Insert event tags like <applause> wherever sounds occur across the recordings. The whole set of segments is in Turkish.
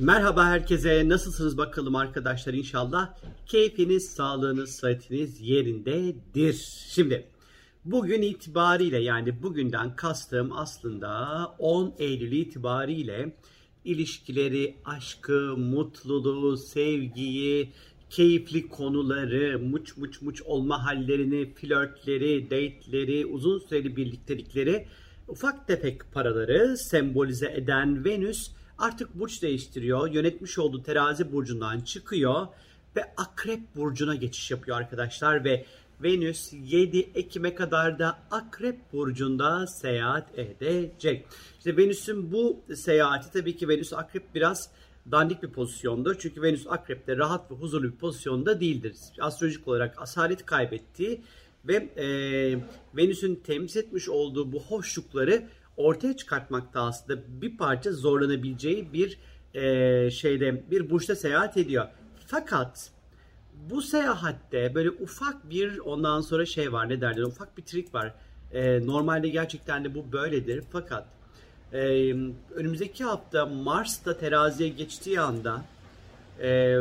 Merhaba herkese. Nasılsınız bakalım arkadaşlar inşallah. Keyfiniz, sağlığınız, sıhhatiniz yerindedir. Şimdi bugün itibariyle yani bugünden kastım aslında 10 Eylül itibariyle ilişkileri, aşkı, mutluluğu, sevgiyi, keyifli konuları, muç muç muç olma hallerini, flörtleri, date'leri, uzun süreli birliktelikleri, ufak tefek paraları sembolize eden Venüs artık burç değiştiriyor. Yönetmiş olduğu terazi burcundan çıkıyor ve akrep burcuna geçiş yapıyor arkadaşlar ve Venüs 7 Ekim'e kadar da Akrep Burcu'nda seyahat edecek. İşte Venüs'ün bu seyahati tabii ki Venüs Akrep biraz dandik bir pozisyondur. Çünkü Venüs Akrep'te rahat ve huzurlu bir pozisyonda değildir. Astrolojik olarak asalet kaybettiği ve e, Venüs'ün temsil etmiş olduğu bu hoşlukları ortaya çıkartmakta aslında bir parça zorlanabileceği bir e, şeyde bir burçta seyahat ediyor. Fakat bu seyahatte böyle ufak bir ondan sonra şey var ne derler ufak bir trik var. E, normalde gerçekten de bu böyledir fakat e, önümüzdeki hafta Mars'ta teraziye geçtiği anda e,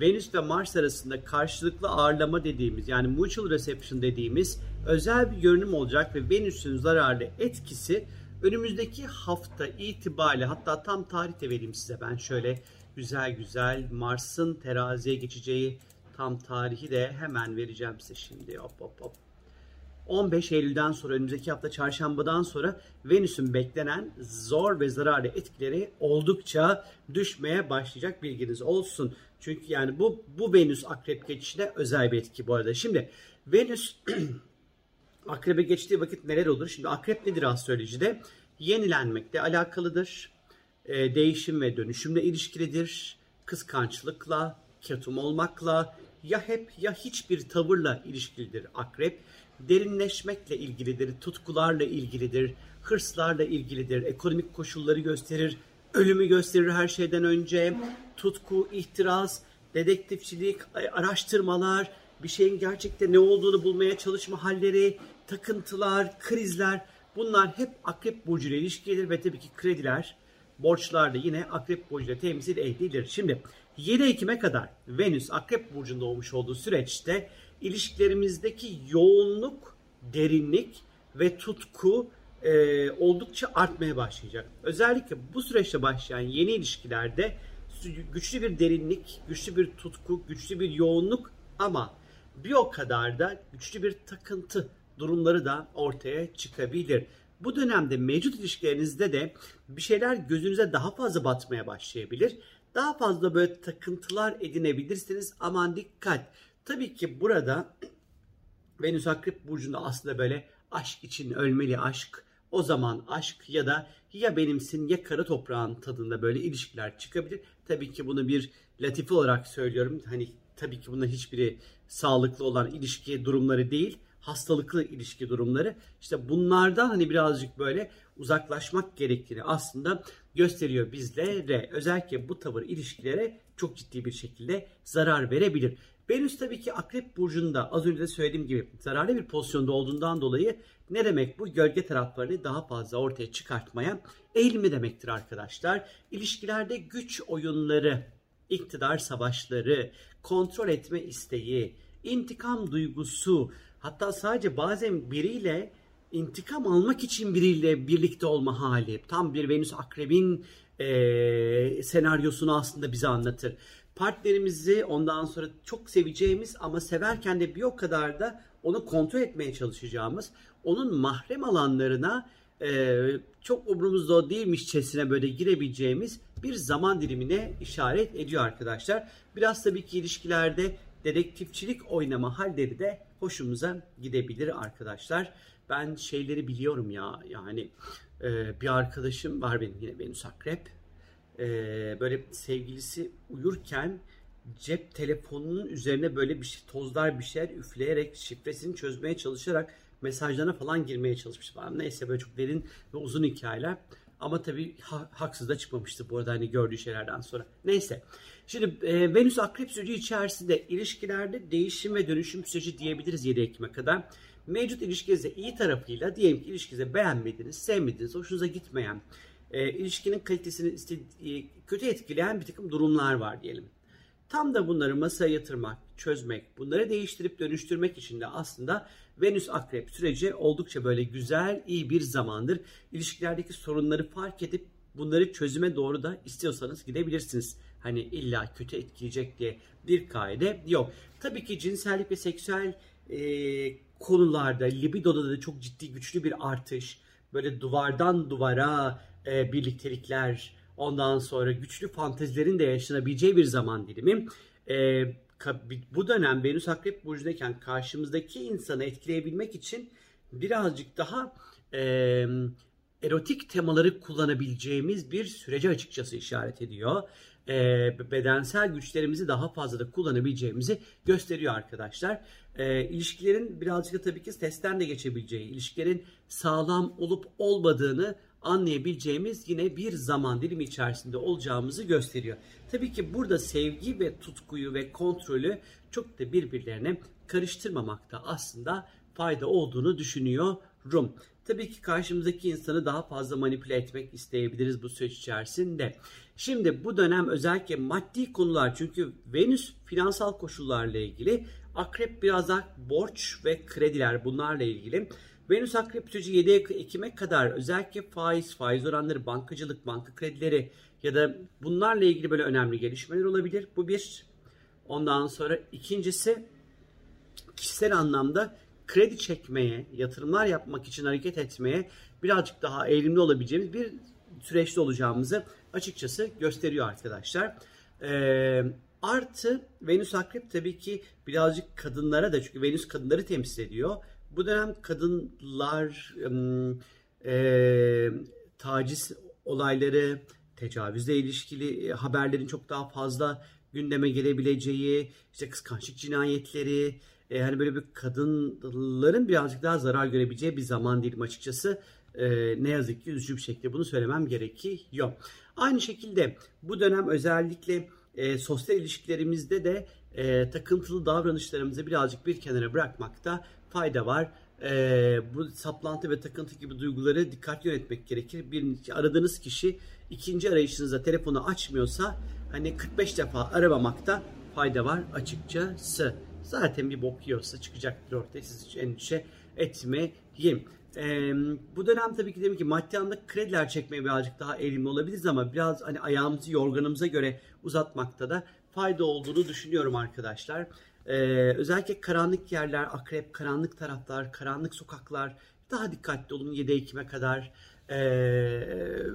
Venüs ve Mars arasında karşılıklı ağırlama dediğimiz yani mutual reception dediğimiz özel bir görünüm olacak ve Venüs'ün zararlı etkisi önümüzdeki hafta itibariyle hatta tam tarih vereyim size ben şöyle güzel güzel Mars'ın teraziye geçeceği tam tarihi de hemen vereceğim size şimdi hop hop hop. 15 Eylül'den sonra önümüzdeki hafta çarşambadan sonra Venüs'ün beklenen zor ve zararlı etkileri oldukça düşmeye başlayacak bilginiz olsun. Çünkü yani bu bu Venüs akrep geçişine özel bir etki bu arada. Şimdi Venüs <clears throat> akrebe geçtiği vakit neler olur? Şimdi akrep nedir astrolojide? Yenilenmekle alakalıdır. E, değişim ve dönüşümle ilişkilidir. Kıskançlıkla, ketum olmakla, ya hep ya hiçbir tavırla ilişkilidir akrep. Derinleşmekle ilgilidir, tutkularla ilgilidir, hırslarla ilgilidir, ekonomik koşulları gösterir, ölümü gösterir her şeyden önce, tutku, ihtiras, dedektifçilik, araştırmalar, bir şeyin gerçekte ne olduğunu bulmaya çalışma halleri, takıntılar, krizler bunlar hep akrep burcuyla ilişkilidir ve tabii ki krediler, borçlar da yine akrep burcuyla temsil edilir. Şimdi 7 Ekim'e kadar Venüs Akrep Burcu'nda olmuş olduğu süreçte ilişkilerimizdeki yoğunluk, derinlik ve tutku e, oldukça artmaya başlayacak. Özellikle bu süreçte başlayan yeni ilişkilerde güçlü bir derinlik, güçlü bir tutku, güçlü bir yoğunluk ama bir o kadar da güçlü bir takıntı durumları da ortaya çıkabilir. Bu dönemde mevcut ilişkilerinizde de bir şeyler gözünüze daha fazla batmaya başlayabilir daha fazla böyle takıntılar edinebilirsiniz. Aman dikkat. Tabii ki burada <clears throat> Venüs Akrep Burcu'nda aslında böyle aşk için ölmeli aşk, o zaman aşk ya da ya benimsin ya kara toprağın tadında böyle ilişkiler çıkabilir. Tabii ki bunu bir latife olarak söylüyorum. Hani tabii ki bunun hiçbiri sağlıklı olan ilişki durumları değil hastalıklı ilişki durumları işte bunlardan hani birazcık böyle uzaklaşmak gerektiğini aslında gösteriyor bizlere. Özellikle bu tavır ilişkilere çok ciddi bir şekilde zarar verebilir. Venüs tabii ki Akrep Burcu'nda az önce de söylediğim gibi zararlı bir pozisyonda olduğundan dolayı ne demek bu? Gölge taraflarını daha fazla ortaya çıkartmaya eğilimi demektir arkadaşlar. İlişkilerde güç oyunları, iktidar savaşları, kontrol etme isteği, intikam duygusu, hatta sadece bazen biriyle intikam almak için biriyle birlikte olma hali. Tam bir Venüs Akrep'in e, senaryosunu aslında bize anlatır. Partnerimizi ondan sonra çok seveceğimiz ama severken de bir o kadar da onu kontrol etmeye çalışacağımız, onun mahrem alanlarına e, çok umurumuzda değilmişçesine böyle girebileceğimiz bir zaman dilimine işaret ediyor arkadaşlar. Biraz tabii ki ilişkilerde dedektifçilik oynama halleri de hoşumuza gidebilir arkadaşlar. Ben şeyleri biliyorum ya yani e, bir arkadaşım var benim yine Venüs Akrep. E, böyle sevgilisi uyurken cep telefonunun üzerine böyle bir şey, tozlar bir şeyler üfleyerek şifresini çözmeye çalışarak mesajlarına falan girmeye çalışmış falan. Neyse böyle çok derin ve uzun hikayeler. Ama tabii ha, haksız da çıkmamıştı bu arada hani gördüğü şeylerden sonra. Neyse. Şimdi e, Venüs Akrep süreci içerisinde ilişkilerde değişim ve dönüşüm süreci diyebiliriz 7 Ekim'e kadar. Mevcut ilişkinizde iyi tarafıyla diyelim ki ilişkinizi beğenmediniz, sevmediniz, hoşunuza gitmeyen e, ilişkinin kalitesini e, kötü etkileyen bir takım durumlar var diyelim. Tam da bunları masaya yatırmak, çözmek, bunları değiştirip dönüştürmek için de aslında Venüs Akrep süreci oldukça böyle güzel, iyi bir zamandır. İlişkilerdeki sorunları fark edip bunları çözüme doğru da istiyorsanız gidebilirsiniz. Hani illa kötü etkileyecek diye bir kaide yok. Tabii ki cinsellik ve seksüel e, konularda libidoda da çok ciddi güçlü bir artış. Böyle duvardan duvara e, birliktelikler, ondan sonra güçlü fantezilerin de yaşanabileceği bir zaman dilimi. E, bu dönem Venüs Akrep Burcu'dayken karşımızdaki insanı etkileyebilmek için birazcık daha e, erotik temaları kullanabileceğimiz bir sürece açıkçası işaret ediyor. E, bedensel güçlerimizi daha fazla da kullanabileceğimizi gösteriyor arkadaşlar. E, ilişkilerin birazcık da tabii ki testten de geçebileceği, ilişkilerin sağlam olup olmadığını anlayabileceğimiz yine bir zaman dilimi içerisinde olacağımızı gösteriyor. Tabii ki burada sevgi ve tutkuyu ve kontrolü çok da birbirlerine karıştırmamakta aslında fayda olduğunu düşünüyorum. Tabii ki karşımızdaki insanı daha fazla manipüle etmek isteyebiliriz bu süreç içerisinde. Şimdi bu dönem özellikle maddi konular çünkü Venüs finansal koşullarla ilgili, Akrep biraz daha borç ve krediler bunlarla ilgili. Venüs Akrep süreci 7 Ekim'e kadar özellikle faiz, faiz oranları, bankacılık, banka kredileri ya da bunlarla ilgili böyle önemli gelişmeler olabilir. Bu bir. Ondan sonra ikincisi kişisel anlamda kredi çekmeye, yatırımlar yapmak için hareket etmeye birazcık daha eğilimli olabileceğimiz bir süreçte olacağımızı açıkçası gösteriyor arkadaşlar. Ee, artı Venüs Akrep tabii ki birazcık kadınlara da çünkü Venüs kadınları temsil ediyor. Bu dönem kadınlar e, taciz olayları, tecavüzle ilişkili haberlerin çok daha fazla gündeme gelebileceği, işte kıskançlık cinayetleri, e, hani böyle bir kadınların birazcık daha zarar görebileceği bir zaman dilimi açıkçası. E, ne yazık ki üzücü bir şekilde bunu söylemem gerekiyor. Aynı şekilde bu dönem özellikle e, sosyal ilişkilerimizde de e, takıntılı davranışlarımızı birazcık bir kenara bırakmakta fayda var. E, bu saplantı ve takıntı gibi duyguları dikkat yönetmek gerekir. Bir aradığınız kişi ikinci arayışınızda telefonu açmıyorsa hani 45 defa aramamakta fayda var açıkçası. Zaten bir bok yiyorsa çıkacaktır ortaya. Siz hiç endişe etmeyin. Ee, bu dönem tabii ki demek ki maddi anlamda krediler çekmeye birazcık daha eğilimli olabiliriz ama biraz hani ayağımızı yorganımıza göre uzatmakta da fayda olduğunu düşünüyorum arkadaşlar. Ee, özellikle karanlık yerler, akrep, karanlık taraflar, karanlık sokaklar daha dikkatli olun 7 Ekim'e kadar. Ee,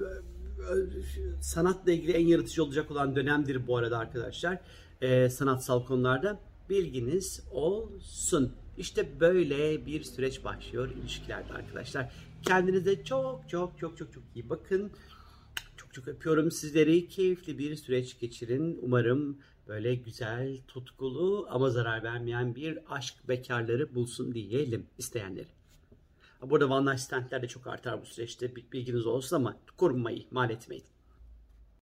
sanatla ilgili en yaratıcı olacak olan dönemdir bu arada arkadaşlar. Ee, sanatsal konularda bilginiz olsun. İşte böyle bir süreç başlıyor ilişkilerde arkadaşlar. Kendinize çok çok çok çok çok iyi bakın. Çok çok öpüyorum sizleri. Keyifli bir süreç geçirin. Umarım böyle güzel, tutkulu ama zarar vermeyen bir aşk bekarları bulsun diyelim isteyenleri. Burada one night standler de çok artar bu süreçte bilginiz olsun ama korunmayı ihmal etmeyin.